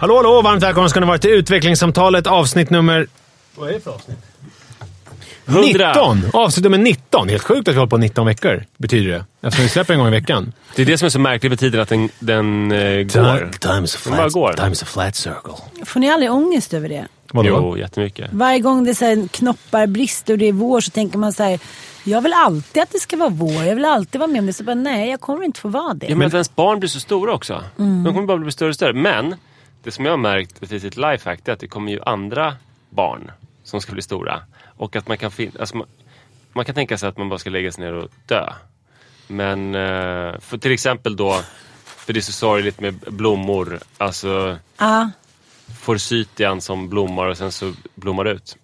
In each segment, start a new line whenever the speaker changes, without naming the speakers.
Hallå, hallå! Varmt välkomna ska ni vara till utvecklingssamtalet avsnitt nummer... Vad är det för avsnitt? 19! Avsnitt nummer 19. Helt sjukt att vi håller på 19 veckor, betyder det. Eftersom vi släpper en gång i veckan.
Det är det som är så märkligt med tiden, att den, den eh, går.
Time's a
Den bara går.
time's a flat circle.
Får ni aldrig ångest över det?
Vadå?
Jo, jättemycket.
Varje gång det är så här knoppar brister och det är vår så tänker man så här. Jag vill alltid att det ska vara vår. Jag vill alltid vara med om det. Så bara, nej, jag kommer inte få vara det.
Ja, men att ens barn blir så stora också. De kommer bara bli större och större. Men det som jag har märkt, ett litet lifehack, det är att det kommer ju andra barn som ska bli stora. Och att man kan, fin- alltså man, man kan tänka sig att man bara ska lägga sig ner och dö. Men eh, för till exempel då, för det är så sorgligt med blommor. Alltså
Ja.
forsytian som blommar och sen så blommar ut.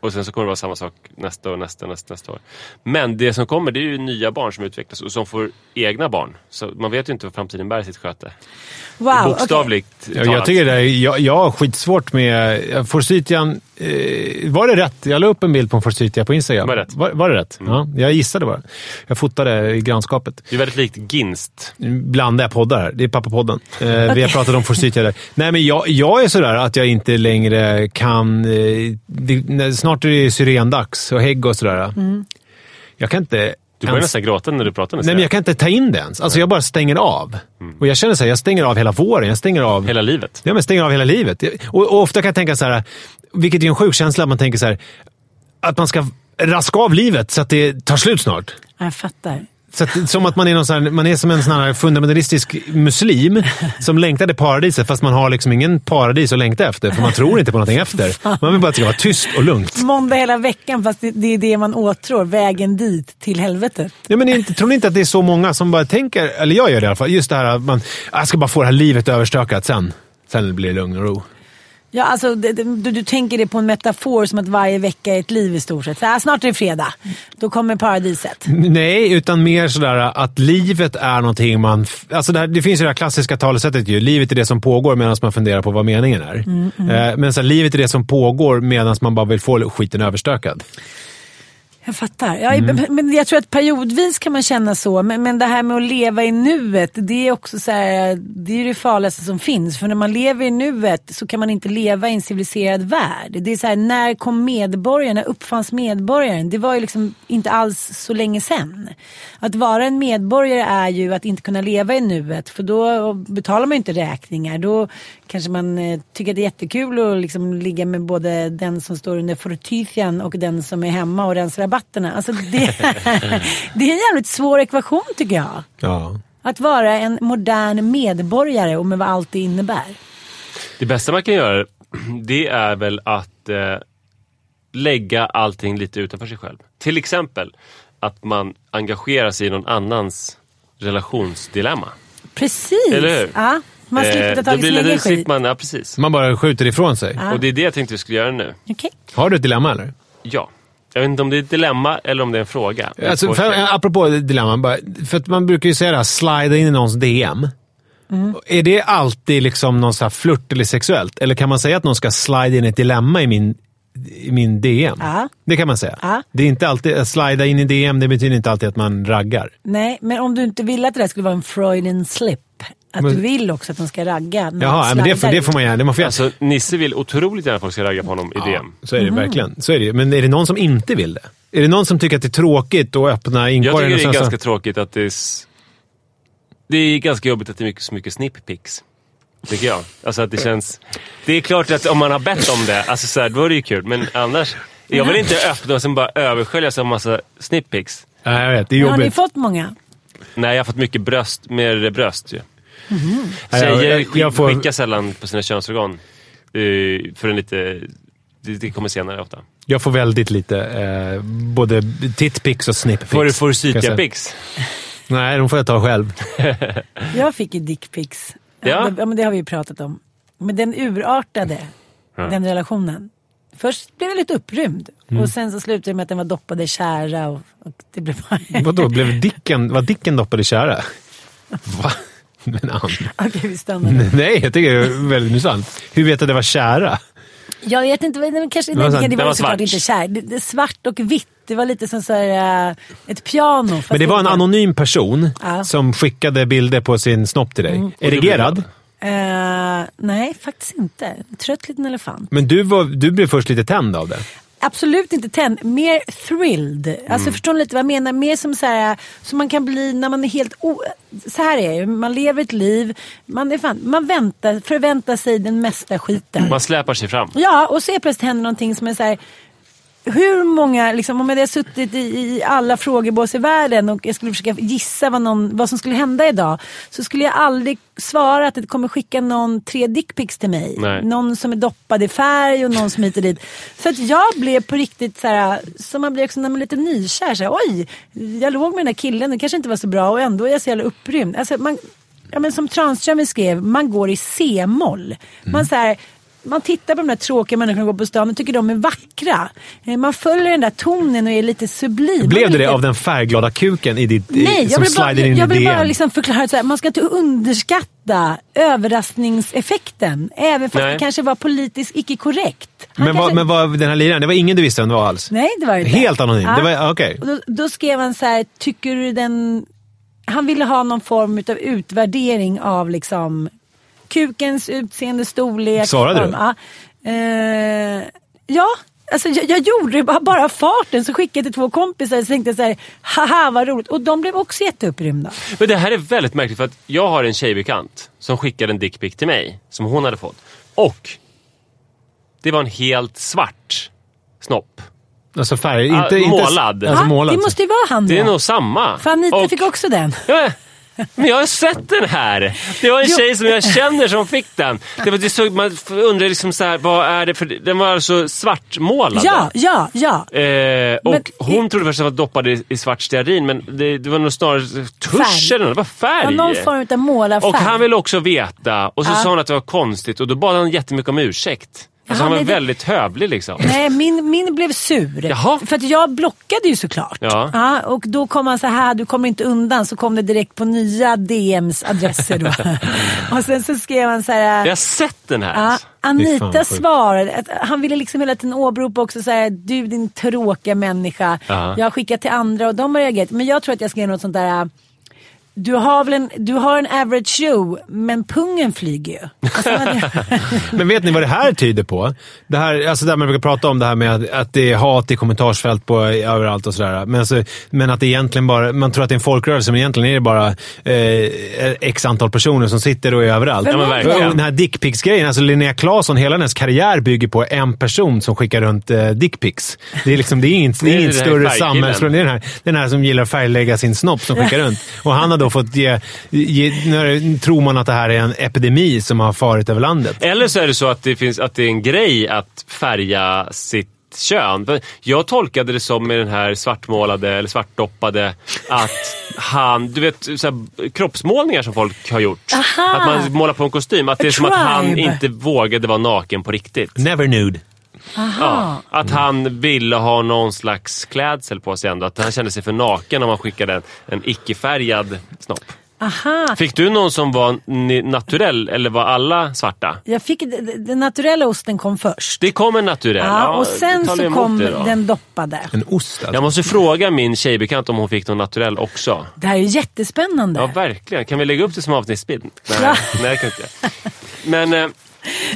Och sen så kommer det vara samma sak nästa år, nästa, nästa, nästa år. Men det som kommer det är ju nya barn som utvecklas och som får egna barn. Så man vet ju inte vad framtiden bär i sitt sköte.
Wow.
Bokstavligt
Ja, jag tycker det är, jag, jag har skitsvårt med... Forsythian... Eh, var det rätt? Jag la upp en bild på en forsythia på Instagram.
Var det rätt?
Var, var det rätt? Ja, jag gissade bara. Jag fotade i grannskapet.
Det är väldigt likt Ginst.
Blandar jag poddar här. Det är pappapodden. Eh, Vi har pratat om forsythia där. Nej, men jag, jag är sådär att jag inte längre kan... Eh, det, när, snart är det syrendags och hägg och sådär. Jag kan inte...
Du börjar
ens-
nästan gråta när du pratar med
Nej, men jag kan inte ta in det ens. Alltså, jag bara stänger av. Och jag känner så här, jag stänger av hela våren. Jag stänger av...
Hela livet.
Ja, men stänger av hela livet. Och, och ofta kan jag tänka så här, vilket är en sjuk känsla, att man tänker så här, att man ska raska av livet så att det tar slut snart.
Jag fattar.
Så att, som att man är, någon här, man är som en sån fundamentalistisk muslim som längtar till paradiset, fast man har liksom ingen paradis att längta efter, för man tror inte på någonting efter. Man vill bara att det ska vara tyst och lugnt.
Måndag hela veckan fast det, det är det man åtrår. Vägen dit till helvetet.
Ja, men inte, tror ni inte att det är så många som bara tänker, eller jag gör det i alla fall, just det här att man jag ska bara få det här livet överstökat sen. Sen blir det lugn och ro.
Ja, alltså, det, det, du, du tänker det på en metafor som att varje vecka är ett liv i stort sett. Så här, snart är det fredag. Då kommer paradiset.
Nej, utan mer sådär att livet är någonting man... Alltså det, här, det finns ju det här klassiska talesättet ju. Livet är det som pågår medan man funderar på vad meningen är. Eh, Men så här, livet är det som pågår medan man bara vill få skiten överstökad.
Jag fattar. Ja, Men jag tror att periodvis kan man känna så. Men, men det här med att leva i nuet, det är också så här, det är det farligaste som finns. För när man lever i nuet så kan man inte leva i en civiliserad värld. Det är så här, när kom medborgarna, uppfanns medborgaren? Det var ju liksom inte alls så länge sedan. Att vara en medborgare är ju att inte kunna leva i nuet. För då betalar man ju inte räkningar. Då kanske man eh, tycker att det är jättekul att liksom ligga med både den som står under fortythian och den som är hemma och rensar rabatterna. Alltså det, det är en jävligt svår ekvation tycker jag.
Ja.
Att vara en modern medborgare och med vad allt det innebär.
Det bästa man kan göra, det är väl att eh, lägga allting lite utanför sig själv. Till exempel att man engagerar sig i någon annans relationsdilemma.
Precis.
Eller hur?
Ja, man slipper ta
Eh,
tag
då
i sin egen skit.
man, ja, precis.
Man bara skjuter ifrån sig.
Ja.
Och det är det jag tänkte vi skulle göra nu.
Okej.
Har du ett dilemma eller?
Ja. Jag vet inte om det är ett dilemma eller om det är en fråga.
Alltså, för, apropå dilemma, bara, för att man brukar ju säga det här, slida in i någons DM. Är det alltid liksom någon så här flört eller sexuellt? Eller kan man säga att någon ska slida in ett dilemma i min, i min DM?
Ja.
Det kan man säga.
Ja.
Det är inte alltid, att slida in i DM det betyder inte alltid att man raggar.
Nej, men om du inte vill att det där skulle vara en Freudian slip. Att
Men-
du vill också att de ska ragga.
Jaha, men det, får, det får man gärna. Det man får,
Alltså, Nisse vill otroligt gärna att folk ska ragga på honom i DM.
Så är det verkligen. Så är det. Men är det någon som inte vill det? Är det någon som tycker att det är tråkigt att öppna
Jag
inkorgen?
tycker
och
det är
sen så-
ganska tråkigt att det är... Det är ganska jobbigt att det är mycket, så mycket snipppics. Tycker jag. Alltså att det känns... Det är klart att om man har bett om det, alltså så här, då är det ju kul. Men annars... Jag vill inte öppna och sen bara översköljas av massa snipppics.
Nej, jag vet. Det är
Men Har ni
jobbigt.
fått många?
Nej, jag har fått mycket bröst, mer bröst ju. Tjejer
jag-
skick,
jag får-
skickar sällan på sina könsorgan. Uh, för en lite... Det, det kommer senare ofta.
Jag får väldigt lite. Eh, både titpics och snippics.
Får du, får du. Cytia-pix?
Nej, de får jag ta själv.
Jag fick ju dickpics.
Ja.
Det, ja, men det har vi ju pratat om. Men den urartade, den relationen. Först blev jag lite upprymd.
Mm.
Och sen så slutade det med att den var doppad i tjära. Och, och det blev bara...
Vadå, blev Dicken, var Dicken doppad i tjära? Va? Men Ann.
Okej, vi stannar där.
Nej, jag tycker det är väldigt intressant. Hur vet du att det var tjära?
Jag vet inte, men kanske,
Det var
nej, det, var
var
såklart
svart.
inte kär. Det, det, svart och vitt, det var lite som så här, äh, ett piano.
Men det var en
inte-
anonym person
Ja.
som skickade bilder på sin snopp till dig.
Mm.
Erigerad?
Eh, nej, faktiskt inte. Trött liten elefant.
Men du, var, du blev först lite tänd av det.
Absolut inte tänd, mer thrilled.
Mm.
Alltså förstår ni lite vad jag menar? Mer som så här, som man kan bli när man är helt o... Så här är det man lever ett liv, man, är fan, man väntar, förväntar sig den mesta skiten.
Man släpar sig fram.
Ja, och så plötsligt händer någonting som är så här. Hur många, liksom, om jag hade suttit i, i alla frågebås i världen och jag skulle försöka gissa vad, någon, vad som skulle hända idag. Så skulle jag aldrig svara att det kommer skicka någon tre dickpics till mig.
Nej.
Någon som är doppad i färg och någon som hit och dit. Så att jag blev på riktigt så här, som man blir också när man är lite nykär. Så här, Oj, jag låg med den där killen, det kanske inte var så bra och ändå är jag så jävla upprymd. Alltså, man, ja, men som Tranströmer skrev, man går i C-moll. Man så här, man tittar på de där tråkiga människorna som går på stan och tycker de är vackra. Eh, Man följer den där tonen och är lite sublim.
Blev det det av den färgglada kuken i ditt, i,
Nej, jag
som slider in
jag
i
vill bara liksom förklara att man ska inte underskatta överraskningseffekten. Även fast
Nej.
det kanske var politiskt icke korrekt. Han
Men,
kanske-
vad, men vad, den här liraren, det var ingen du visste vem det var alls?
Nej, det var det inte.
Helt anonym? Det var- ja, okej.
Och Då, då skrev han så här, tycker du den... Han ville ha någon form av utvärdering av liksom kukens utseende, storlek.
Svarade
form.
du?
Ja. Eh, ja. Alltså jag, jag gjorde det bara, bara farten så skickade jag till två kompisar och tänkte så här, haha vad roligt. Och de blev också jätteupprymda.
Men det här är väldigt märkligt för att jag har en tjejbekant som skickade en dickpic till mig. Som hon hade fått. Och det var en helt svart snopp.
Alltså färg,
Ah,
inte, inte
målad.
Alltså
Ja,
målad.
det måste ju vara han
Det är
då.
nog samma.
För Anita
Och-
fick också den.
Ja, Men jag har sett den här. Det var en tjej som jag känner som fick den. Det var, det såg, man undrar liksom så här, vad är det för... Den var alltså svartmålad.
Ja, ja, ja.
Eh, och
Men-
hon trodde först att den var doppad i, i svart stearin men det, det var nog snarare tusch eller något. Det var
ja
färg.
någon form av målarfärg.
och han ville också veta och så
Ja.
sa hon att det var konstigt och då bad han jättemycket om ursäkt. Alltså han var väldigt hövlig liksom.
Nej, min, min blev sur.
Jaha.
För att jag blockade ju såklart.
Ja.
och då kom han så här, du kommer inte undan. Så kom det direkt på nya DMs adresser då. och sen så skrev han så här.
Jag har sett den här.
Ja, Anita svarade, att han ville liksom hela tiden åberopa också så här, du din tråkiga människa.
Ja.
Jag har skickat till andra och de har reagerat. Men jag tror att jag skrev något sånt där, du har väl en, du har en average Joe, men pungen flyger ju. Jag-
Men vet ni vad det här tyder på? Det här, alltså där man brukar prata om det här med att, att det är hat i kommentarsfält på överallt och sådär. Men, alltså, men att det egentligen bara, man tror att det är en folkrörelse, men egentligen är det bara eh, x antal personer som sitter och är överallt.
Ja, men
verkligen.
Och Den här dickpics-grejen, alltså Linnea Claesson, hela hennes karriär bygger på en person som skickar runt eh, dickpics. Det är, liksom, det är inget, det är större samhällsproblem. Det är den här, den här som gillar att färglägga sin snopp som skickar runt. Och han har då fått ge, ge... Nu tror man att det här är en epidemi som har farit över landet.
Eller så är det så att det, finns, att det är en grej att färga sitt kön. Jag tolkade det som med den här svartmålade eller svartdoppade att han, du vet så här, kroppsmålningar som folk har gjort.
Aha.
Att man målar på en kostym. Att det är som att han inte vågade vara naken på riktigt.
Never nude.
Ja, att han ville ha någon slags klädsel på sig ändå. Att han kände sig för naken om man skickade en, en icke-färgad snopp.
Aha.
Fick du någon som var naturell eller var alla svarta?
Jag fick, den naturella osten kom först.
Det kom en naturell.
Ja, och sen så kom den doppade.
En ost alltså.
Jag måste fråga min tjejbekant om hon fick någon naturell också.
Det här är ju jättespännande.
Ja, verkligen. Kan vi lägga upp det som avsnittsbild? Nej,
Ja.
nej det kan inte. Men eh,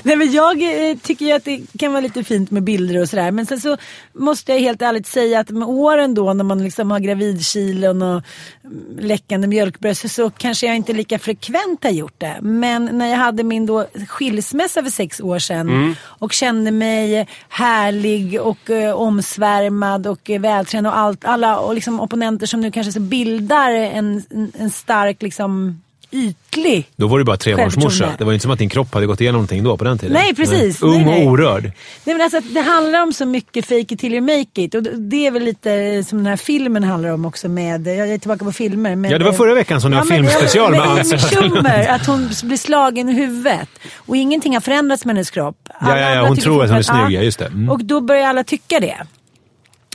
Nej, men jag eh, tycker ju att det kan vara lite fint med bilder och sådär. Men sen så måste jag helt ärligt säga att med åren då när man liksom har gravidkilon och mm, läckande mjölkbröst så kanske jag inte lika frekvent har gjort det. Men när jag hade min då skilsmässa för sex år sedan och kände mig härlig och eh, omsvärmad och eh, vältränad och allt, alla och liksom opponenter som nu kanske så bildar en, en, en stark liksom ytlig.
Då var du bara trebarnsmorsa. Det var ju inte som att din kropp hade gått igenom någonting då på den tiden.
Nej, precis.
Ung
Nej,
och orörd.
Nej, men alltså, det handlar om så mycket fake it till you make it. Och det är väl lite som den här filmen handlar om också med, jag är tillbaka på filmer. Med,
Ja, det var förra veckan som det var
men-
filmspecial med Ann
Schumer, att hon blir slagen i huvudet. Och ingenting har förändrats med hennes kropp. Alla
Ja, ja, ja, hon tror att hon är snygg, ja, just det. Mm.
Och då börjar alla tycka det.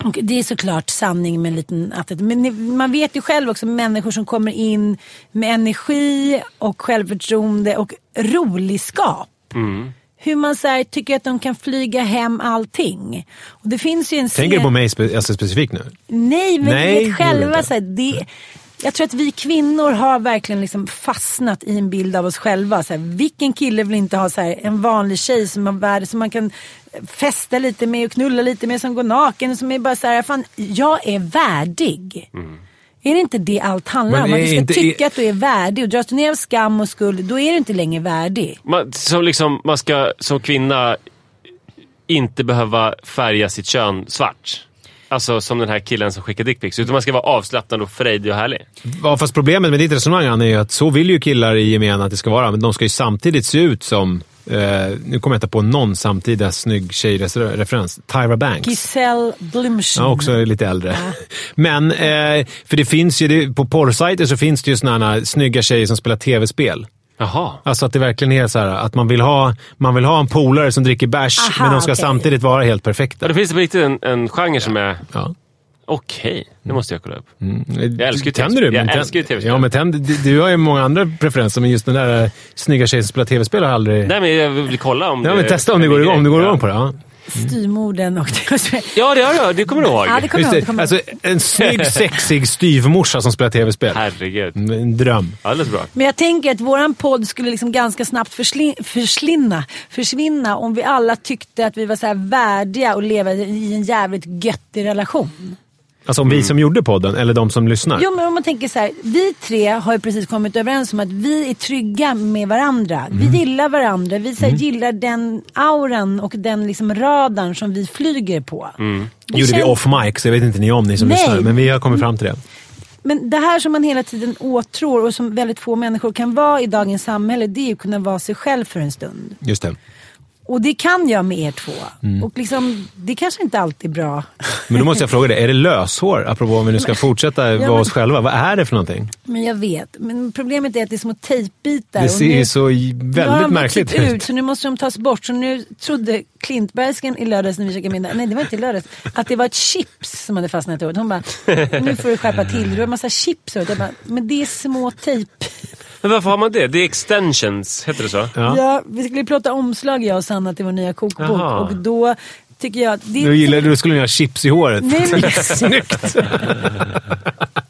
Och det är såklart sanning med en liten att Men man vet ju själv också människor som kommer in med energi och självförtroende och roligskap.
Mm.
Hur man så här, tycker att de kan flyga hem allting. Och det finns ju en
Tänker du
scen-
på mig spe, alltså specifikt nu?
Nej, men
Nej,
ni
det
vet själva. Så här, det, jag tror att vi kvinnor har verkligen liksom fastnat i en bild av oss själva. Så här, vilken kille vill inte ha så här, en vanlig tjej som, värde, som man kan festa lite med och knulla lite med, som går naken. Som är bara så här, fan, jag är värdig. Är det inte det allt handlar om? Att
är
du ska
inte-
tycka att du är värdig och dras du ner av skam och skuld, då är du inte längre värdig.
Man, som liksom, man ska som kvinna inte behöva färga sitt kön svart. Alltså som den här killen som skickar dickpics. Utan man ska vara avslappnad och frejdig och härlig.
Ja, fast problemet med ditt resonemang Anna, är ju att så vill ju killar i gemen att det ska vara. Men de ska ju samtidigt se ut som, eh, nu kommer jag inte på någon samtida snygg tjejreferens, Tyra Banks.
Giselle Blümchen.
Ja, också lite äldre. Men, eh, för det finns ju, det, på porrsajter så finns det ju såna här snygga tjejer som spelar tv-spel.
Jaha.
Alltså att det verkligen är så här att man vill ha, man vill ha en polare som dricker bärs, men de ska
okej.
samtidigt vara helt perfekta.
Ja, det finns det på riktigt en, en genre som är...
Ja.
Okej, det måste jag kolla upp.
Jag
älskar ju
tänder du?
Jag
men
älskar ju tv-spel.
Ja, men tänd, du, du har ju många andra preferenser, men just den där eh, snygga tjejen som spelar tv-spel har aldrig...
Nej, men jag vill kolla om
Ja,
det...
men testa om du går igång, om du går igång på det. Ja.
Styrmorden och
Ja, det har jag. Det kommer du ihåg.
Ja, det kommer
Just
jag ihåg.
det.
det kommer jag
Alltså, en snygg, sexig styvmorsa som spelar tv-spel.
Herregud.
En dröm.
Alldeles bra.
Men jag tänker att våran podd skulle liksom ganska snabbt försli- förslinna, försvinna om vi alla tyckte att vi var så här värdiga och leva i en jävligt göttig relation.
Alltså om vi som gjorde podden, eller de som lyssnar.
Jo men om man tänker så här, vi tre har ju precis kommit överens om att vi är trygga med varandra.
Mm.
Vi gillar varandra, vi så här, gillar den auran och den liksom radarn som vi flyger på.
Det gjorde vi
känns-
off mic, så jag vet inte ni om ni som
Nej.
lyssnar. Men vi har kommit fram till det.
Men det här som man hela tiden åtrår och som väldigt få människor kan vara i dagens samhälle, det är ju att kunna vara sig själv för en stund.
Just det.
Och det kan jag med er två.
Mm.
Och liksom, det kanske inte alltid är bra.
Men då måste jag fråga dig, är det löshår? Apropå om vi nu ska fortsätta vara
men-
oss själva. Vad är det för någonting?
Men jag vet. Men problemet är att det är små tejpbitar.
Det
och
ser ju så väldigt märkligt
ut.
ut.
Så nu måste de tas bort. Så nu trodde Klintbergsken i lördags när vi käkade middag, nej det var inte i lördags, att det var ett chips som hade fastnat i håret. Hon bara, nu får du skärpa till Det var en massa chips håret. Jag bara, men det är små tejp.
Men varför har man det? Det är extensions, heter det så?
Ja.
Ja, vi skulle ju plåta omslag jag och Sanna till vår nya kokbok.
Jaha.
Och då tycker jag att det
Du, gillar, du skulle ni ha chips i håret.
Nej, men-
Snyggt!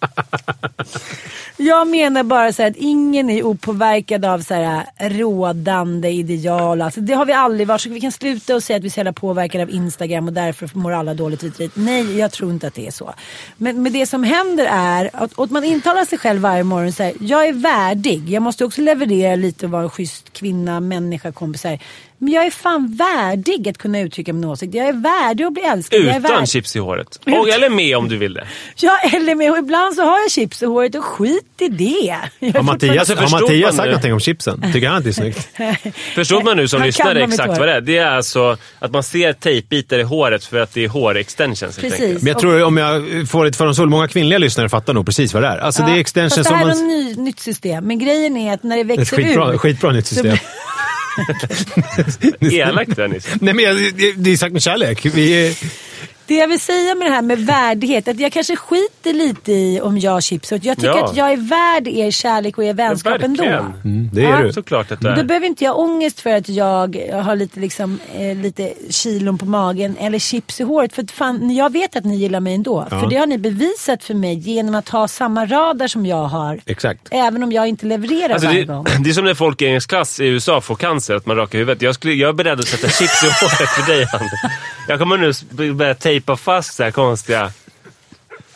Jag menar bara så här att ingen är opåverkad av så här äh, rådande ideal. Alltså, det har vi aldrig varit. Så vi kan sluta och säga att vi är så jävla påverkade av Instagram och därför mår alla dåligt hit. Nej, jag tror inte att det är så. Men, men det som händer är att, att man intalar sig själv varje morgon så här, jag är värdig. Jag måste också leverera lite och vara en schysst kvinna, människa, kompis. Så här. Men jag är fan värdig att kunna uttrycka min åsikt. Jag är värdig att bli älskad. Jag är
Utan chips i håret. Och, eller med om du vill det.
Ja, eller med. Och ibland så har jag chips i håret och skit i det. Jag
Har Mattias, har
förstod
Mattias sagt
nu?
någonting om chipsen? Tycker han att det är snyggt?
Förstår man nu som
Han
lyssnar
kan dem
exakt vad det är? Det är alltså att man ser tejpbitar i håret för att det är hårextensions
Precis.
Men jag tror om jag får ett fördomsfull, många kvinnliga lyssnare fattar nog precis vad det är. Alltså det är
Ja,
extensions
fast det här är
man...
ett ny, nytt system. Men grejen är att när det
Ett
växer
skitbra,
ut.
skitbra nytt system.
Elakt Dennis.
Nej men det- det är sagt med kärlek. Vi är,
det jag vill säga med det här med värdighet. Att jag kanske skiter lite i om jag har chips. Jag tycker
Ja.
att jag är värd er kärlek och er vänskap ändå.
verkligen.
mm, det är
Ja.
du.
Såklart att det
Då
är.
behöver inte jag ångest för att jag har lite, liksom, eh, lite kilon på magen eller chips i håret. För fan, jag vet att ni gillar mig ändå.
Ja.
För det har ni bevisat för mig genom att ha samma radar som jag har.
Exakt.
Även om jag inte levererar
Alltså
varje
det,
gång.
det är som när folk i engelskklass i USA får cancer, att man rakar huvudet. Jag, skulle, jag är beredd att sätta chips i håret för dig, Ann. Jag kommer nu börja tejpa fast så här konstiga...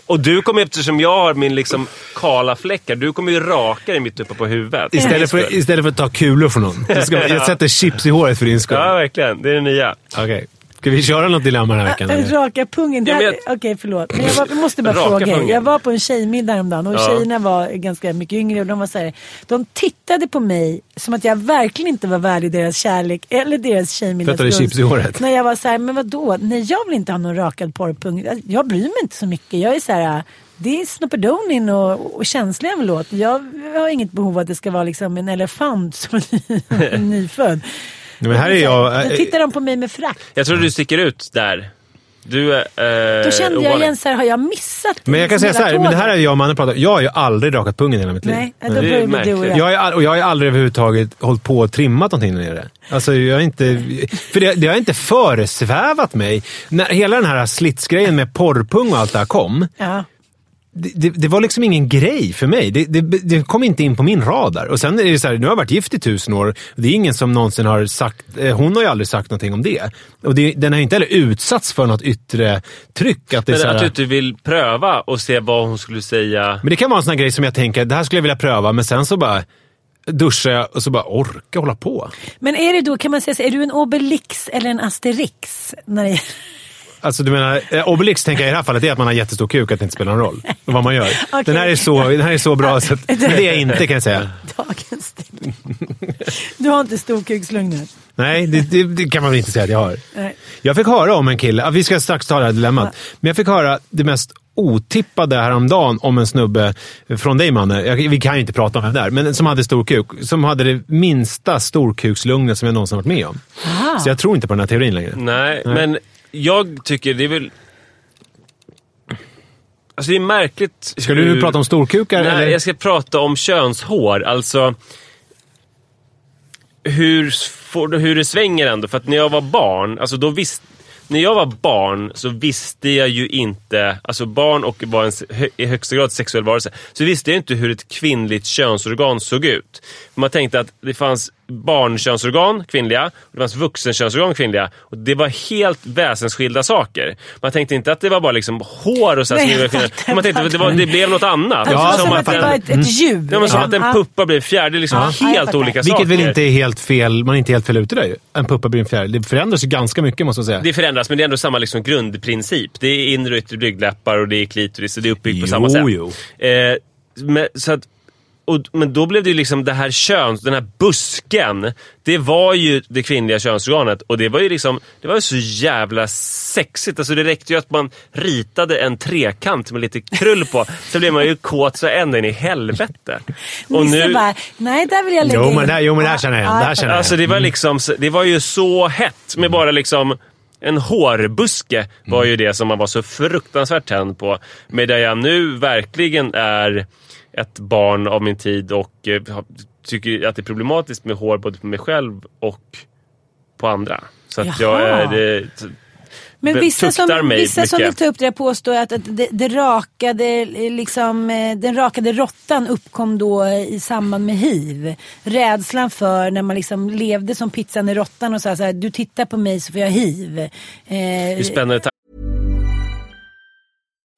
Och du kommer, eftersom jag har min liksom kala fläckar, du kommer ju raka dig mitt uppe på huvudet.
Istället för, istället för att ta kulor från någon. Så ska, jag sätter chips i håret för din skull.
Ja, verkligen. Det är det nya.
Okej. Ska vi köra något dilemma den här veckan? eller?
Raka pungen.
Ja, men
Okej,
jag-
förlåt. Men jag, var, jag måste bara
Raka
fråga.
pungen.
Jag var på en tjejmiddag häromdagen och
Ja.
tjejerna var ganska mycket yngre och de var så här, De tittade på mig som att jag verkligen inte var värdig deras kärlek eller deras
För att du hade
tjejmiddagsgust.
chips i håret?
När jag var så här, men vadå? Nej, jag vill inte ha någon rakad porrpung. Jag bryr mig inte så mycket. Jag är så här, det är snoppedonin och, och känslig jag vill åt. Jag har inget behov av att det ska vara liksom en elefant som är nyfödd.
Men här är jag...
Då tittar de på mig med frakt.
Jag tror du sticker ut där. Du är eh,
Då kände jag igen så här, har jag missat
Men jag kan
liksom
säga så här, men det här är jag och mannen pratat Jag har ju aldrig rakat pungen i hela mitt liv.
Nej, då
Det är
börjar vi du och jag.
Jag all- och jag har ju aldrig överhuvudtaget hållit på och trimmat någonting där nere. Alltså, jag har inte... För det, det har inte föresvävat mig. När hela den här slitsgrejen med porrpung och allt det här kom.
Ja.
Det, det, det var liksom ingen grej för mig. Det, det, det kom inte in på min radar. Och sen är det så här, nu har jag varit gift i tusen år. Det är ingen som någonsin har sagt... Eh, hon har ju aldrig sagt någonting om det. Och det, den har ju inte heller utsatts för något yttre tryck. Att det är
Men
så här,
att du inte vill pröva och se vad hon skulle säga.
Men det kan vara en sån här grej som jag tänker, det här skulle jag vilja pröva, men sen så bara duschar jag och så bara orka hålla på.
Men är det då, kan man säga så, är du en Obelix eller en Asterix? När det,
Alltså du menar, eh, Obelix tänker jag i det här fallet är att man har jättestor kuk, att det inte spelar någon roll vad man gör.
Okej.
Den, här är så, den här är så bra så att det är jag inte kan jag säga.
dagens. Du har inte storkukslugnet?
Nej, det, det, det kan man väl inte säga att jag har.
Nej.
Jag fick höra om en kille, ja, vi ska strax ta det här dilemmat, men jag fick höra det mest otippade häromdagen om en snubbe från dig Manne. Vi kan ju inte prata om vem det är, men som hade stor kuk. Som hade det minsta storkukslugnet som jag någonsin varit med om.
Aha.
Så jag tror inte på den här teorin längre.
Nej, men jag tycker det är väl... Alltså det är märkligt
Ska du
hur-
prata om storkukar?
Nej,
eller?
jag ska prata om könshår. Alltså hur, får, hur det svänger ändå. För att när jag var barn, alltså då visste när jag var barn så visste jag ju inte, alltså barn och var en i högsta grad sexuell varelse, så visste jag inte hur ett kvinnligt könsorgan såg ut. Man tänkte att det fanns barnkönsorgan, kvinnliga, och det fanns vuxenkönsorgan, kvinnliga. Och det var helt väsensskilda saker. Man tänkte inte att det var bara liksom hår och så här,
Nej,
som Man tänkte att det, var, det blev något annat.
Ja,
Ja,
som,
som
att,
att
det
en-
var ett, ett djur.
Ja, men som att en puppa blir fjärde. Liksom
Ja,
helt olika
Vilket
saker.
väl inte är helt fel, man är inte helt fel ute där. En puppa blir en fjäril. Det förändras ju ganska mycket måste jag säga.
Det förändras, men det är ändå samma liksom grundprincip. Det är inre och yttre blygdläppar och det är klitoris och det är uppbyggt på
Jo,
samma sätt.
jo.
Eh, men, så att, och, men då blev det ju liksom det här köns, den här busken. Det var ju det kvinnliga könsorganet och det var ju liksom, det var ju så jävla sexigt. Alltså det räckte ju att man ritade en trekant med lite krull på så blev man ju kåt så ända in i helvete. Och
Nisse
nu,
bara, nej där vill jag lägga
Jo,
in.
men det här- jo, men det här känner jag igen. Det här känner jag
Alltså det var liksom, det var ju så hett med bara liksom en hårbuske var ju det som man var så fruktansvärt tänd på. Medan jag nu verkligen är ett barn av min tid och eh, tycker att det är problematiskt med hår både på mig själv och på andra. Så att jag
Jaha.
är... Det,
Men vissa som, vissa som vill ta upp det där påstår att, att det, det rakade, liksom, eh, den rakade råttan uppkom då i samband med hiv. Rädslan för när man liksom levde som pizzan i råttan och sa så här, du tittar på mig så får jag hiv. Eh,
är spännande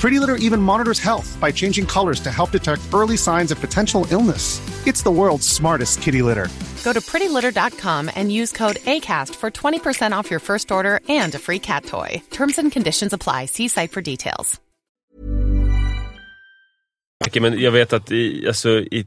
Pretty Litter even monitors health by changing colors to help detect early signs of potential illness. It's the world's smartest kitty litter.
Go to prettylitter.com and use code ACAST for 20% off your first order and a free cat toy. Terms and conditions apply. See site for details.
mycket, men jag vet att i, alltså, i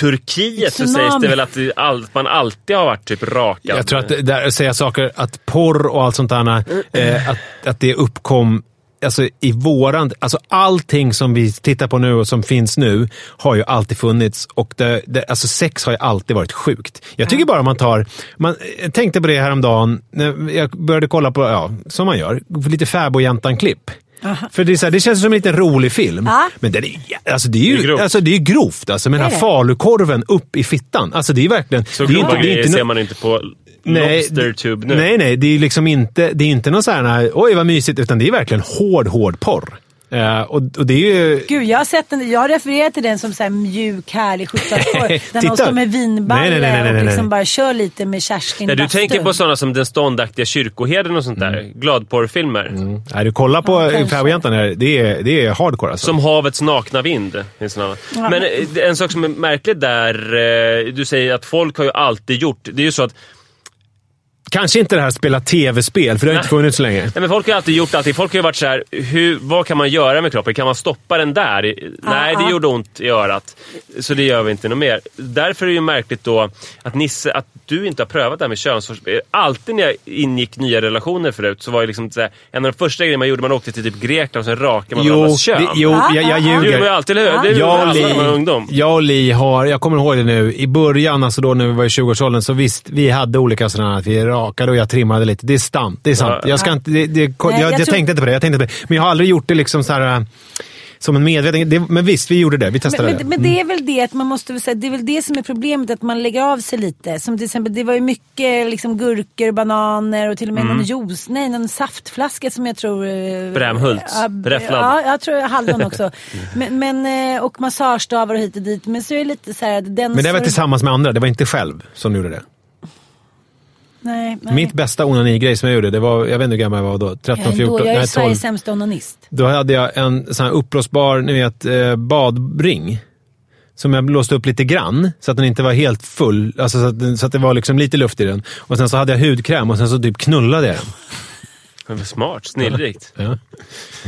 Turkiet så
Tsunami.
sägs det väl att det all, man alltid har varit typ rakad.
Jag tror att det- där säga saker, att porr och allt sånt där, eh, att, att det uppkom Alltså i våran, alltså allting som vi tittar på nu och som finns nu har ju alltid funnits. Och det, det, alltså sex har ju alltid varit sjukt. Jag tycker bara man tar... Man, jag tänkte på det häromdagen. När jag började kolla på, ja, som man gör, lite Fäbodjäntan-klipp. För det, är så här, det känns som en liten rolig film.
Ja.
Men den är, alltså det är ju
Det är grovt.
alltså det är grovt. Alltså, med den
Det
här
är det.
falukorven upp i fittan. Alltså det är verkligen...
så
det är
grova
inte, det är
grejer
inte
ser man inte på Lobstertube nu.
Nej, nej. Det är liksom inte, det är inte någon sån här, oj vad mysigt, utan det är verkligen hård, hård porr. Uh, och, och, det är ju...
Gud, jag har sett den. Jag refererar till den som så här mjuk, härlig 70-talsporr. Den
Titta.
står med vinballe
Nej, nej, nej, nej, nej,
och liksom
nej.
bara kör lite med Kerstin
Nej,
i
du
bastun.
tänker på sådana som Den ståndaktiga kyrkoherden och sånt där.
Mm.
Gladporrfilmer.
Nej, du kollar på
Ja,
ja, här. Det är, det är hardcore alltså.
Som havets nakna vind. finns det någon annan. Men eh, en sak som är märklig där, eh, du säger att folk har ju alltid gjort. Det är ju så att
Kanske inte det här att spela tv-spel, för det har inte funnits så länge.
Nej, men folk har alltid gjort allting. Folk har ju varit så här, hur, vad kan man göra med kroppen? Kan man stoppa den där? Nej, det gjorde ont i örat. Så det gör vi inte något mer. Därför är det ju märkligt då att Nisse, att du inte har prövat det här med könsforskning. Alltid när jag ingick nya relationer förut så var det liksom så här, en av de första grejerna man gjorde, man åkte till typ Grekland och sen rakade man
Jo,
varandras kön.
det, jo jag, jag
det gjorde man ju
ljuger.
alltid, eller hur? Det gjorde
Jag och,
alla när man var
Li,
ungdom.
jag och Li har, jag kommer ihåg det nu, i början, alltså då när vi var i 20-årsåldern, så visst, vi hade olika sådana att vi rakade och jag trimmade lite. Det är sant. Det är sant.
Ja.
Jag, ska inte, det, det, jag,
Nej,
jag,
jag tror-
tänkte inte på det. Jag tänkte inte på det. Men jag har aldrig gjort det liksom så här, äh, som en medveten... Det, men visst, vi gjorde det. Vi testade
Men,
det.
men, men det är väl det att man måste väl säga, det är väl det som är problemet att man lägger av sig lite. Som till exempel, det var ju mycket liksom gurkor, bananer och till och med
Mm.
någon juice, nej någon saftflaska som jag tror... eh,
Brämhults.
ja,
Räfflad.
Ja, jag tror hallon också. men, men, eh, och massagestavar och hit och dit. Men så är det lite så här den...
Men det var tillsammans med andra. Det var inte själv som gjorde det.
Nej, nej.
Mitt bästa onanigrej som jag gjorde, det var, jag vet inte hur gammal jag var då, 13,
jag är,
14,
ändå, jag är
nej 12.
Sveriges sämsta onanist.
Då hade jag en sån här uppblåsbar, ni vet, eh, badring. Som jag blåste upp lite grann, så att den inte var helt full. Alltså så, att, så att det var liksom lite luft i den. Och sen så hade jag hudkräm och sen så typ knullade jag den.
Men Smart, snillrikt.
Ja.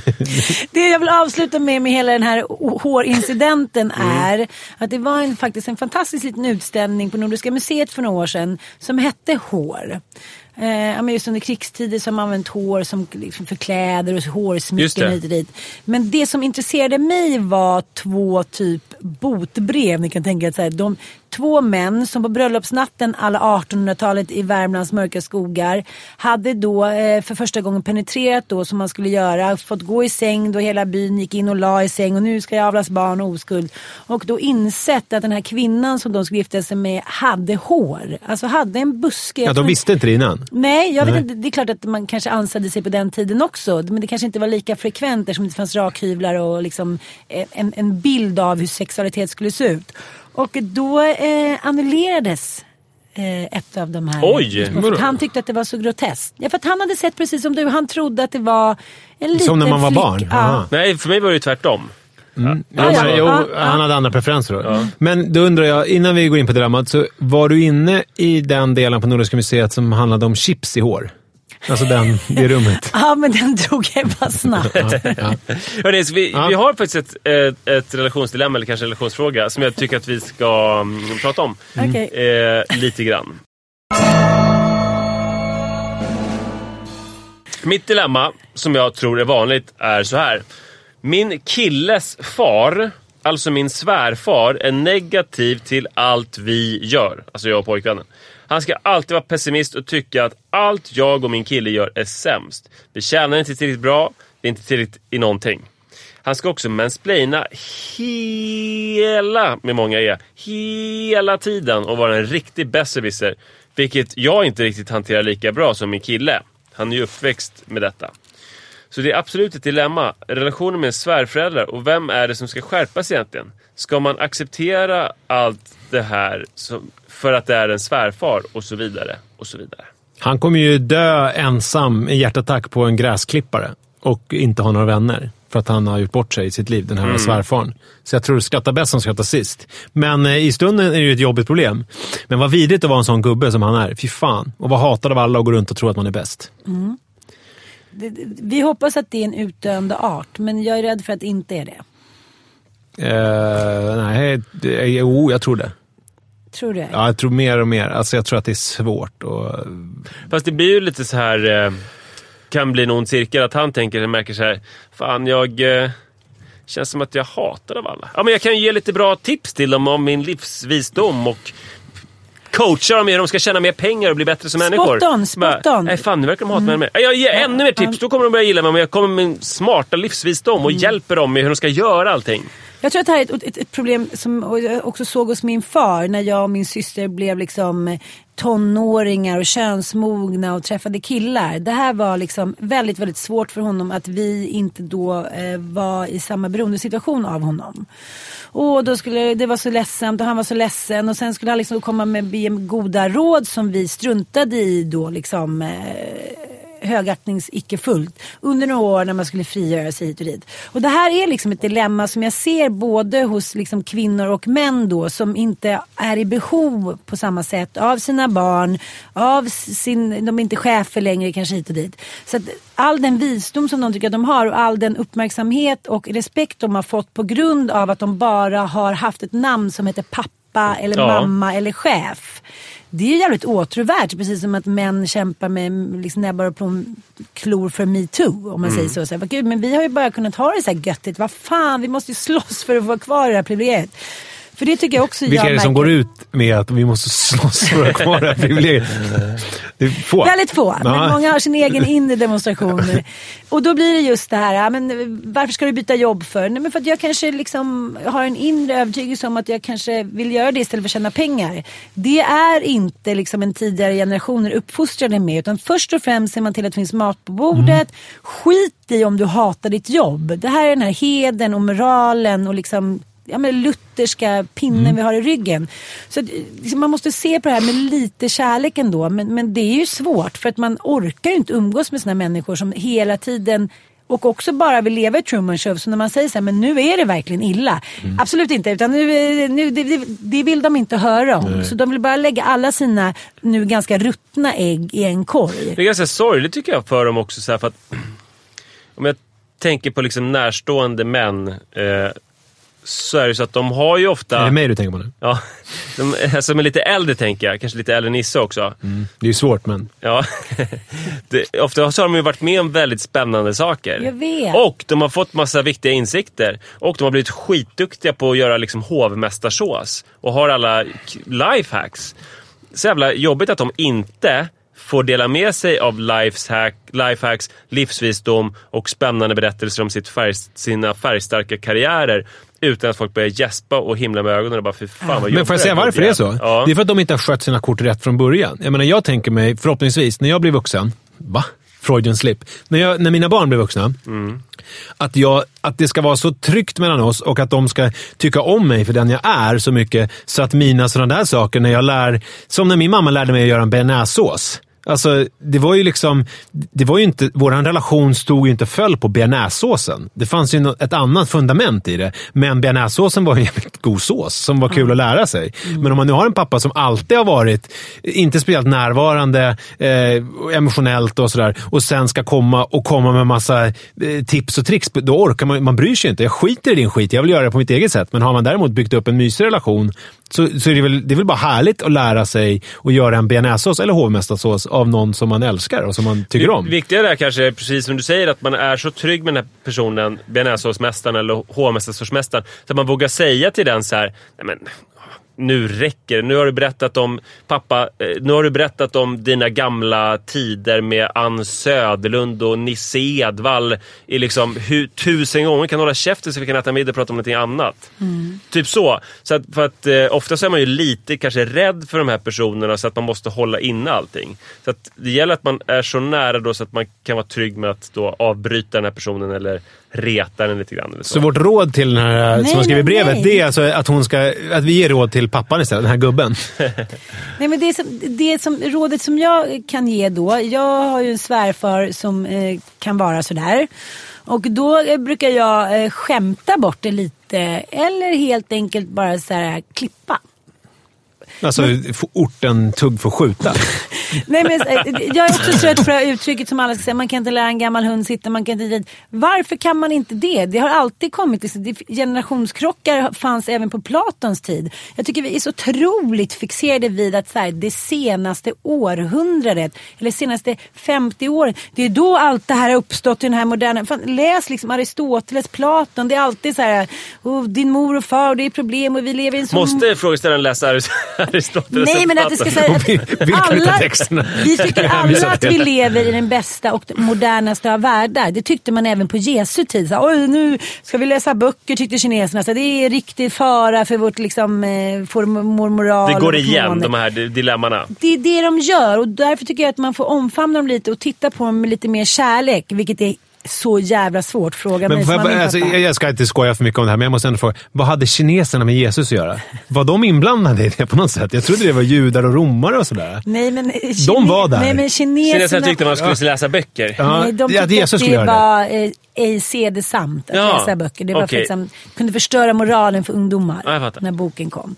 Det jag vill avsluta med med hela den här hårincidenten
Mm.
är att det var en, faktiskt en fantastisk liten utställning på Nordiska museet för några år sedan som hette Hår. Eh, just under krigstider man använt hår som liksom för kläder och hårsmycken hit och dit. Men det som intresserade mig var två typ botbrev. Ni kan tänka er så här, de, två män som på bröllopsnatten alla 1800-talet i Värmlands mörka skogar hade då eh, för första gången penetrerat då som man skulle göra. Fått gå i säng då hela byn gick in och la i säng och nu ska jag avlas barn och oskuld. Och då insett att den här kvinnan som de skulle gifta sig med hade hår. Alltså hade en buske.
ja, de visste inte det innan.
Nej, jag vet
Nej.
inte. Det är klart att man kanske ansade sig på den tiden också. Men det kanske inte var lika frekvent eftersom det fanns rakhyvlar och liksom en, en bild av hur sexualitet skulle se ut. Och då eh, annullerades eh, ett av de här.
Oj!
För han tyckte att det var så groteskt. Ja, för att han hade sett precis som du. Han trodde att det var en liten
Som när man var
flick.
barn?
Ja.
Nej, för mig var det ju tvärtom.
Jo,
Ja, ja,
jo,
ja, ja.
Han hade andra preferenser då. Men då undrar jag, innan vi går in på dramat, så var du inne i den delen på Nordiska museet som handlade om chips i hår? Alltså den, det rummet.
Ja, men den drog jag bara snabbt.
Ja.
Hörrni, så vi,
Ja.
vi har faktiskt ett, ett, ett relationsdilemma, eller kanske en relationsfråga, som jag tycker att vi ska mm, prata om.
Okej.
Eh, lite grann. Mitt dilemma, som jag tror är vanligt, är så här. Min killes far, alltså min svärfar, är negativ till allt vi gör. Alltså jag och pojkvännen. Han ska alltid vara pessimist och tycka att allt jag och min kille gör är sämst. Vi tjänar inte tillräckligt bra, det är inte tillräckligt i någonting. Han ska också mansplaina hela, med många e, hela tiden och vara en riktig besserwisser. Vilket jag inte riktigt hanterar lika bra som min kille. Han är ju uppväxt med detta. Så det är absolut ett dilemma. Relationen med svärföräldrar och vem är det som ska skärpas egentligen? Ska man acceptera allt det här som, för att det är en svärfar och så vidare och så vidare?
Han kommer ju dö ensam i hjärtattack på en gräsklippare och inte ha några vänner. För att han har gjort bort sig i sitt liv, den här svärfaren. Så jag tror det skrattar bäst som skrattar sist. Men eh, i stunden är det ju ett jobbigt problem. Men vad vidrigt att vara en sån gubbe som han är. Fy fan. Och vara hatad av alla och gå runt och tro att man är bäst.
Det- Vi hoppas att det är en utdöende art, men jag är rädd för att det inte är det.
Eh, nej, det, jo, jag tror det.
Tror du?
Ja, jag tror mer och mer. Alltså, jag tror att det är svårt. Och,
Fast det blir ju lite så här... Eh, kan bli en ond cirkel att han tänker, märker så här. Fan, jag... Eh, känns som att jag hatar av alla. Ja, men jag kan ju ge lite bra tips till dem om min livsvisdom och coacha dem i hur de ska tjäna mer pengar och bli bättre som
Spot
människor.
on, spot on.
Nej, fan, nu verkar de hata mig mer. Jag ger ännu mer tips, då kommer de börja gilla mig. Men jag kommer med min smarta livsvisdom och hjälper dem med hur de ska göra allting.
Jag tror att det här är ett, ett, ett problem som jag också såg hos min far när jag och min syster blev liksom eh, tonåringar och könsmogna och träffade killar. Det här var liksom väldigt, väldigt svårt för honom att vi inte då eh, var i samma beroendesituation av honom. Och då skulle det var så ledsamt och han var så ledsen och sen skulle han liksom komma med goda råd som vi struntade i då liksom. Eh, högaktnings icke fullt under några år när man skulle frigöra sig hit och dit. Och det här är liksom ett dilemma som jag ser både hos liksom kvinnor och män då som inte är i behov på samma sätt av sina barn, av sin, de är inte chefer längre kanske hit och dit. Så att all den visdom som de tycker att de har och all den uppmärksamhet och respekt de har fått på grund av att de bara har haft ett namn som heter pappa eller ja. mamma eller chef det är jävligt åtråvärt. Precis som att män kämpar med liksom, näbbar och klor för metoo. Om man mm. säger så. så här, Gud, men vi har ju bara kunnat ha det så här göttigt. Vad fan, vi måste ju slåss för att få vara kvar i det här privilegiet. För det tycker jag också
Vilka
är
det som går ut med att vi måste slåss för att kvar det här privilegiet?
Det är få. Väldigt få, ja. men många har sin egen inre demonstration. Och då blir det just det här, men varför ska du byta jobb för? Nej, men för att jag kanske liksom har en inre övertygelse om att jag kanske vill göra det istället för att tjäna pengar. Det är inte liksom en tidigare generationer uppfostrade med, utan först och främst ser man till att det finns mat på bordet. Mm. Skit i om du hatar ditt jobb. Det här är den här heden och moralen och liksom ja, men lutherska pinnen mm. vi har i ryggen. Så liksom, Man måste se på det här med lite kärlek ändå. Men, men det är ju svårt för att man orkar ju inte umgås med såna människor som hela tiden och också bara vill leva i Truman Show. Så när man säger så här, men nu är det verkligen illa. Mm. Absolut inte, utan nu, nu, det, det, vill de inte höra om. Nej. Så de vill bara lägga alla sina nu ganska ruttna ägg i en korg.
Det är ganska sorgligt tycker jag för dem också. Så här, för att, om jag tänker på liksom närstående män eh, så är det så att de har ju ofta...
Är det mig du tänker på nu?
Ja, de, som är lite äldre tänker jag. Kanske lite äldre Nisse också.
Mm. Det är ju svårt men...
Ja. det, ofta så har de ju varit med om väldigt spännande saker.
Jag vet.
Och de har fått massa viktiga insikter. Och de har blivit skitduktiga på att göra liksom hovmästarsås. Och har alla lifehacks. Så jävla jobbigt att de inte får dela med sig av lifehack, lifehacks, livsvisdom och spännande berättelser om sitt färg, sina färgstarka karriärer utan att folk börjar gäspa och himla med ögonen och bara fy fan vad
Men får jag säga varför det är så? Ja. Det är för att de inte har skött sina kort rätt från början. Jag menar, jag tänker mig, förhoppningsvis, när jag blir vuxen. Va? Freudian slip. När, jag, när mina barn blir vuxna. Mm. Att, jag, att det ska vara så tryggt mellan oss och att de ska tycka om mig för den jag är så mycket. Så att mina sådana där saker, när jag lär... Som när min mamma lärde mig att göra en bearnaisesås. Alltså, det var ju liksom... Det var ju inte, vår relation stod ju inte föll på bearnaisesåsen. Det fanns ju ett annat fundament i det. Men bearnaisesåsen var en jävligt god sås som var kul mm. att lära sig. Mm. Men om man nu har en pappa som alltid har varit, inte speciellt närvarande, eh, emotionellt och sådär, och sen ska komma och komma med massa eh, tips och tricks, då orkar man Man bryr sig inte. Jag skiter i din skit, jag vill göra det på mitt eget sätt. Men har man däremot byggt upp en mysig relation så, så är det, väl, det är väl bara härligt att lära sig att göra en bearnaisesås eller hovmästarsås av någon som man älskar och som man tycker om.
Det viktiga är kanske, precis som du säger, att man är så trygg med den här personen, bearnaisesåsmästaren eller hovmästarsåsmästaren, så att man vågar säga till den så här, Nej, men nu räcker Nu har du berättat om, pappa, eh, nu har du berättat om dina gamla tider med Ann Söderlund och Nisse Edvall i liksom hur, tusen gånger. Kan hålla käften så vi kan äta middag och prata om någonting annat. Mm. Typ så. så att, för att eh, ofta så är man ju lite kanske rädd för de här personerna så att man måste hålla inne allting. Så att det gäller att man är så nära då så att man kan vara trygg med att då avbryta den här personen eller reta den lite grann.
Så. så. vårt råd till den här nej, som har skrivit brevet, nej. det är alltså att, hon ska, att vi ger råd till pappan istället, den här gubben?
nej, men det, som, det som, rådet som jag kan ge då, jag har ju en svärfar som eh, kan vara sådär. Och då eh, brukar jag eh, skämta bort det lite eller helt enkelt bara så här, klippa.
Alltså orten tugg får skjuta.
Nej, men, eh, jag är också trött på det här uttrycket som alla säger, man kan inte lära en gammal hund sitta, man kan inte... Varför kan man inte det? Det har alltid kommit, generationskrockar fanns även på Platons tid. Jag tycker vi är så otroligt fixerade vid att så här, det senaste århundradet, eller senaste 50 åren, det är då allt det här har uppstått i den här moderna... Fan, läs liksom Aristoteles, Platon, det är alltid så här, oh, din mor och far, och det är problem och vi lever i en sån...
Måste frågeställaren läsa Aristoteles
Nej, men att det ska säga... Alla,
kineserna.
Vi tycker alla att vi lever i den bästa och modernaste av världar. Det tyckte man även på Jesu tid. Så, Oj, nu ska vi läsa böcker tyckte kineserna. Så det är riktig fara för vårt liksom, eh, för moral.
Det går igen, de här dilemmana.
Det är det de gör och därför tycker jag att man får omfamna dem lite och titta på dem med lite mer kärlek. Vilket är så jävla svårt. Fråga mig
Men
som
vad-
har min
alltså,
pappa.
jag jag ska inte skoja för mycket om det här, men jag måste ändå fråga. Vad hade kineserna med Jesus att göra? Var de inblandade i det på något sätt? Jag trodde det var judar och romare och sådär.
Nej, men,
De var där.
Nej, men kineserna...
Kineserna tyckte man skulle läsa böcker.
Ja,
Nej, de
ja,
tyckte
Jesus
att
skulle
det
göra det.
var eh, ej sedesamt att
Ja,
läsa böcker. Det var
okej.
för liksom, kunde förstöra moralen för ungdomar
Ja, jag
när boken kom.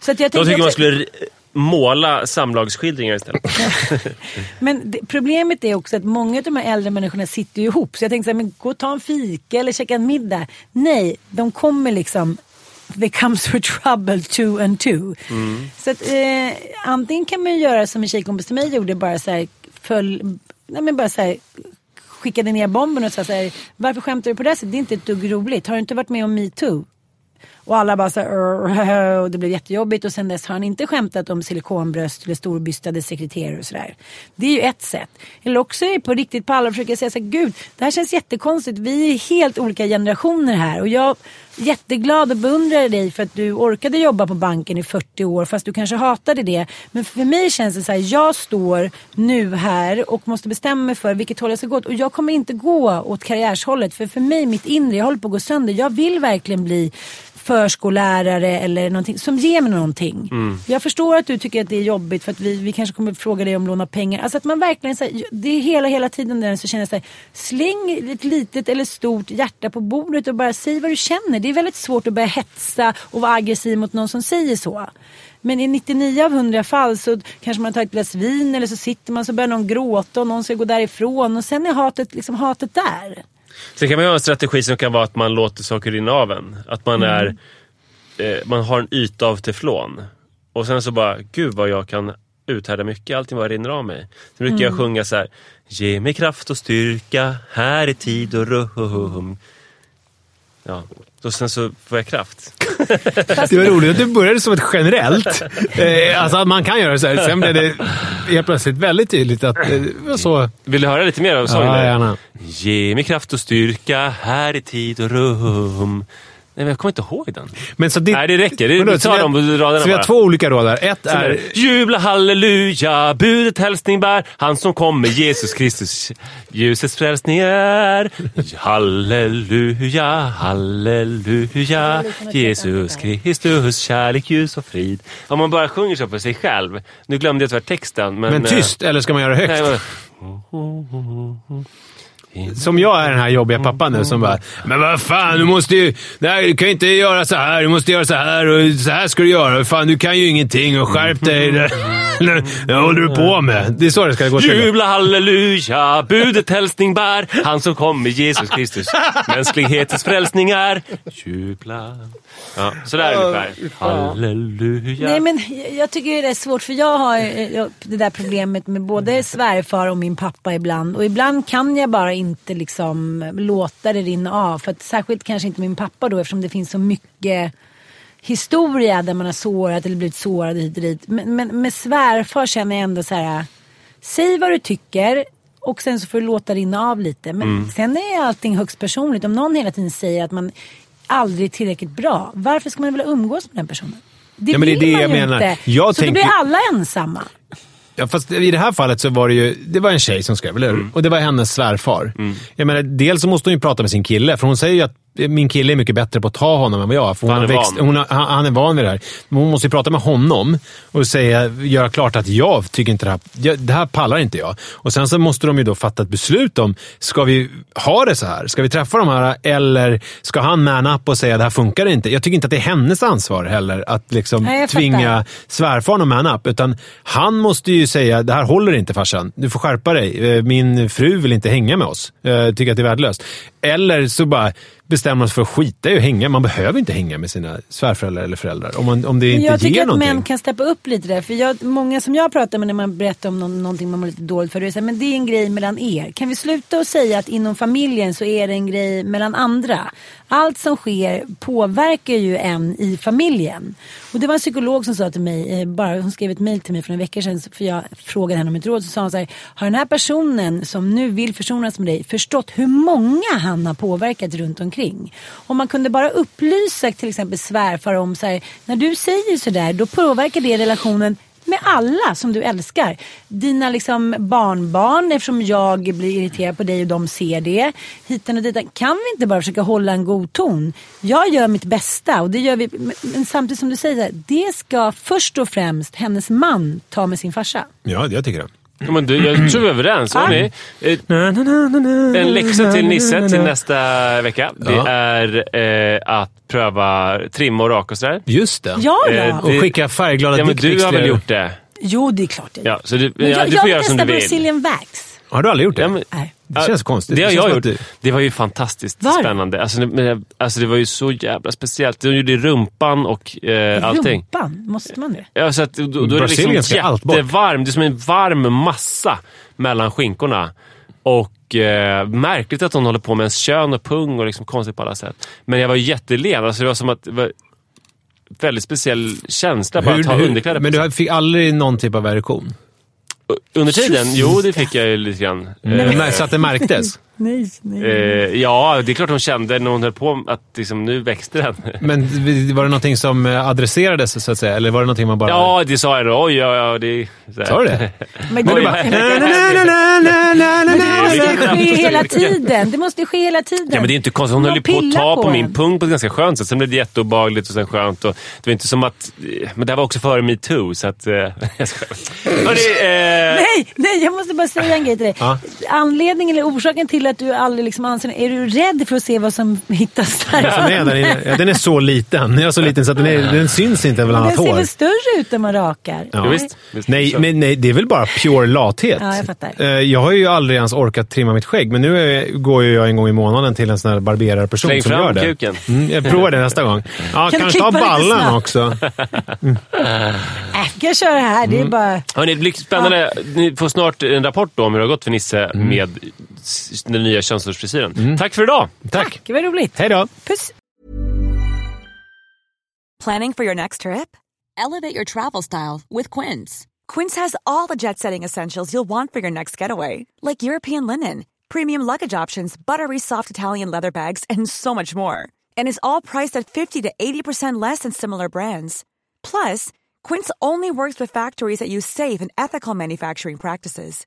Så att jag
De tycker man skulle måla samlagsskildringar istället.
Men det, problemet är också att många av de här äldre människorna sitter ju ihop. Så jag tänkte så här, men gå och ta en fika eller käka en middag. Nej, de kommer liksom They comes for trouble two and two. Så att, eh, antingen kan man ju göra som en tjejkompis till mig gjorde, bara så här, föll, nej men bara så här, skickade ner bomben och sa så här, varför skämtar du på det här sättet? Det är inte ett dugg roligt. Har du inte varit med om metoo? Och alla bara så här, och det blev jättejobbigt och sen dess har han inte skämtat om silikonbröst eller storbystade sekreterare och sådär. Det är ju ett sätt. Eller också är det på riktigt på allvar försöker säga så här, gud, det här känns jättekonstigt. Vi är helt olika generationer här och jag är jätteglad och beundrar dig för att du orkade jobba på banken i 40 år fast du kanske hatade det. Men för mig känns det så här, jag står nu här och måste bestämma mig för vilket håll jag ska gå åt. Och jag kommer inte gå åt karriärshållet för för mig, mitt inre, jag håller på att gå sönder. Jag vill verkligen bli förskollärare eller någonting som ger mig någonting. Jag förstår att du tycker att det är jobbigt för att vi, vi kanske kommer fråga dig om låna pengar. Alltså att man verkligen, så här, det är hela, hela tiden den så känner jag så här, släng ett litet eller stort hjärta på bordet och bara säg vad du känner. Det är väldigt svårt att börja hetsa och vara aggressiv mot någon som säger så. Men i 99 av 100 fall så kanske man tar ett glas vin eller så sitter man så börjar någon gråta och någon ska gå därifrån och sen är hatet, liksom hatet där.
Sen kan man ju ha en strategi som kan vara att man låter saker rinna av en. Att man är... Eh, man har en yta av teflon. Och sen så bara, gud vad jag kan uthärda mycket. Allting bara rinner av mig. Sen brukar jag sjunga så här. Ge mig kraft och styrka, här är tid och rum. Ja, och sen så får jag kraft.
Det var roligt att du började som ett generellt. Eh, alltså att man kan göra så här. Sen blev det helt plötsligt väldigt tydligt att eh, det var så.
Vill du höra lite mer av sången?
Ja, gärna.
Ge mig kraft och styrka, här är tid och rum. Nej, men jag kommer inte ihåg den.
Men så ditt,
Nej, det räcker. Det-
Men då,
vi tar de raderna
Så vi har
bara.
två olika rader. Ett
Är...
är...
Jubla halleluja, budet hälsning bär, han som kommer, Jesus Kristus, ljusets frälsning är. Halleluja, halleluja, Jesus Kristus, kärlek, ljus och frid. Om man bara sjunger så för sig själv. Nu glömde jag tyvärr texten. Men,
Men
eh,
tyst, eller ska man göra högt?
nej, men-
Som jag är den här jobbiga pappan nu som bara Men vad fan, du måste ju... Nej, du kan ju inte göra så här. Du måste göra så här och så här ska du göra. Fan, du kan ju ingenting och skärp dig. Vad håller du på med? Det är så det ska gå till.
Jubla halleluja, budet hälsning bär, han som kommer, Jesus Kristus. Mänsklighetens frälsning är. Jubla. Ja, sådär ungefär. Halleluja.
Nej men jag- tycker det är svårt för jag har eh, jag- det där problemet med både svärfar och min pappa ibland. Och ibland kan jag bara inte liksom låta det rinna av. För att särskilt kanske inte min pappa då eftersom det finns så mycket historia där man har sårat eller blivit sårad hit och dit. Men, men med svärfar känner jag ändå så här. Säg vad du tycker och sen så får du låta det rinna av lite. Men
Mm.
sen är allting högst personligt. Om någon hela tiden säger att man aldrig är tillräckligt bra. Varför ska man vilja umgås med den personen? Det
Ja, men det är det jag
ju
menar.
inte.
Jag
så då
tänker-
blir alla ensamma.
Ja, fast i det här fallet så var det ju det var en tjej som skrev, eller hur?
Mm.
Och det var hennes svärfar. Jag menar, dels så måste hon ju prata med sin kille, för hon säger ju att min kille är mycket bättre på att ta honom än vad jag är. För hon
Han är
växt,
van.
hon har, han, han är van vid det här. Men hon måste ju prata med honom och säga, göra klart att jag tycker inte det här, jag, det här pallar inte jag. Och sen så måste de ju då fatta ett beslut om, ska vi ha det så här? Ska vi träffa de här? Eller ska han man up och säga, det här funkar inte? Jag tycker inte att det är hennes ansvar heller att liksom
Nej,
tvinga svärfar att man up. Utan han måste ju säga, det här håller inte farsan. Du får skärpa dig. Eh, Min fru vill inte hänga med oss. Jag tycker att det är värdelöst. Eller så bara, bestämmer oss för att skita i att hänga. Man behöver inte hänga med sina svärföräldrar eller föräldrar. Om, man, om det inte
jag
ger
tycker att
någonting.
män kan steppa upp lite där. För jag, många som jag pratar med när man berättar om någon, någonting man mår lite dåligt för. Det är, så här, men det är en grej mellan er. Kan vi sluta och säga att inom familjen så är det en grej mellan andra. Allt som sker påverkar ju en i familjen. Och det var en psykolog som sa till mig, eh, bara, hon skrev ett mail till mig för en vecka sedan. För jag frågade henne om ett råd. Så sa hon så här, har den här personen som nu vill försonas med dig förstått hur många han har påverkat runt omkring? Om man kunde bara upplysa till exempel svärfar om så här, när du säger sådär då påverkar det relationen med alla som du älskar. Dina liksom barnbarn eftersom jag blir irriterad på dig och de ser det. Hiten och ditan. Kan vi inte bara försöka hålla en god ton? Jag gör mitt bästa och det gör vi. Men- Men samtidigt som du säger, det ska först och främst hennes man ta med sin farsa.
Ja, jag tycker det.
Ja, men du, jag tror vi är överens. Hörrni, eh, en läxa till Nisse till nästa vecka. Det
Ja.
är eh, att pröva trimma och raka och sådär.
Just det.
Ja,
Eh,
ja.
Och skicka färgglada
Ja, men du
dickpics
har
till-
väl gjort det?
Jo, det är klart jag
Ja, så du, ja,
jag,
du får göra
jag
som du
testar
vill.
Brazilian wax.
Har du aldrig gjort det?
Ja, men,
Nej.
det känns konstigt.
Det har jag gjort.
du-
Det var ju fantastiskt
Var
spännande. Alltså, det- alltså, det var ju så jävla speciellt. De gjorde rumpan och eh, allting.
Rumpan, måste man det?
Ja, så att, då, då är det liksom jättevarm. Det är som en varm massa mellan skinkorna. Och eh, märkligt att hon håller på med ens kön och pung och liksom konstigt på alla sätt. Men jag var jättelen. Alltså, det var som att... Väldigt speciell känsla bara att ha underkläder på
men du fick aldrig någon typ av erektion?
Under tiden? Jo, det fick jag ju lite grann.
Eh, Så att det märktes?
Nej, nej.
Eh, ja, det är klart hon kände när hon höll på att liksom, nu växte den.
Men var det någonting som eh, adresserades så att säga? Eller var det någonting man bara...
Ja, det sa jag då. Oj, ja, ja. Det.
Sa du det?
Men det,
Oj,
det måste ju ske hela tiden. Det måste ju ske hela tiden.
Ja, men det är inte konstigt. Hon höll ju på att ta på,
en.
min pung på ett ganska skönt sätt. Sen blev det jätteobehagligt och sen skönt. Och det var inte som att... Men det här var också före metoo, så att... Eh, eh,
Nej, nej, jag måste bara säga en grej till dig. Anledningen eller orsaken till att du aldrig liksom anser Är du rädd för att se vad som hittas där?
Som är där inne. Ja, den är så liten. Den är så liten så att den, är, den syns inte
Den
annat
ser
hår.
väl större ut när man rakar?
Ja.
Visst, visst.
Nej, men nej, det är väl bara pure lathet.
Ja, jag fattar.
Eh, Jag har ju aldrig ens orkat trimma mitt skägg, men nu är, går ju jag en gång i månaden till en sån här barberarperson
Släng
som
fram
gör det.
kuken.
Mm, jag provar det nästa gång. Ja,
Kan
kanske ta
snabbt?
också.
Äh, vi kan köra här. Det är bara...
Hörni, det blir spännande. Ni får snart en rapport då om hur det har gått för Nisse med s- den nya könsrorsfrisyren. Tack för idag!
Tack.
Det var roligt.
Hej då.
Puss.
Planning for your next trip?
Elevate your travel style with Quince.
Quince has all the jet setting essentials you'll want for your next getaway, like European linen, premium luggage options, buttery soft Italian leather bags, and so much more. And is all priced at 50 to 80% less than similar brands. Plus, Quince only works with factories that use safe and ethical manufacturing practices.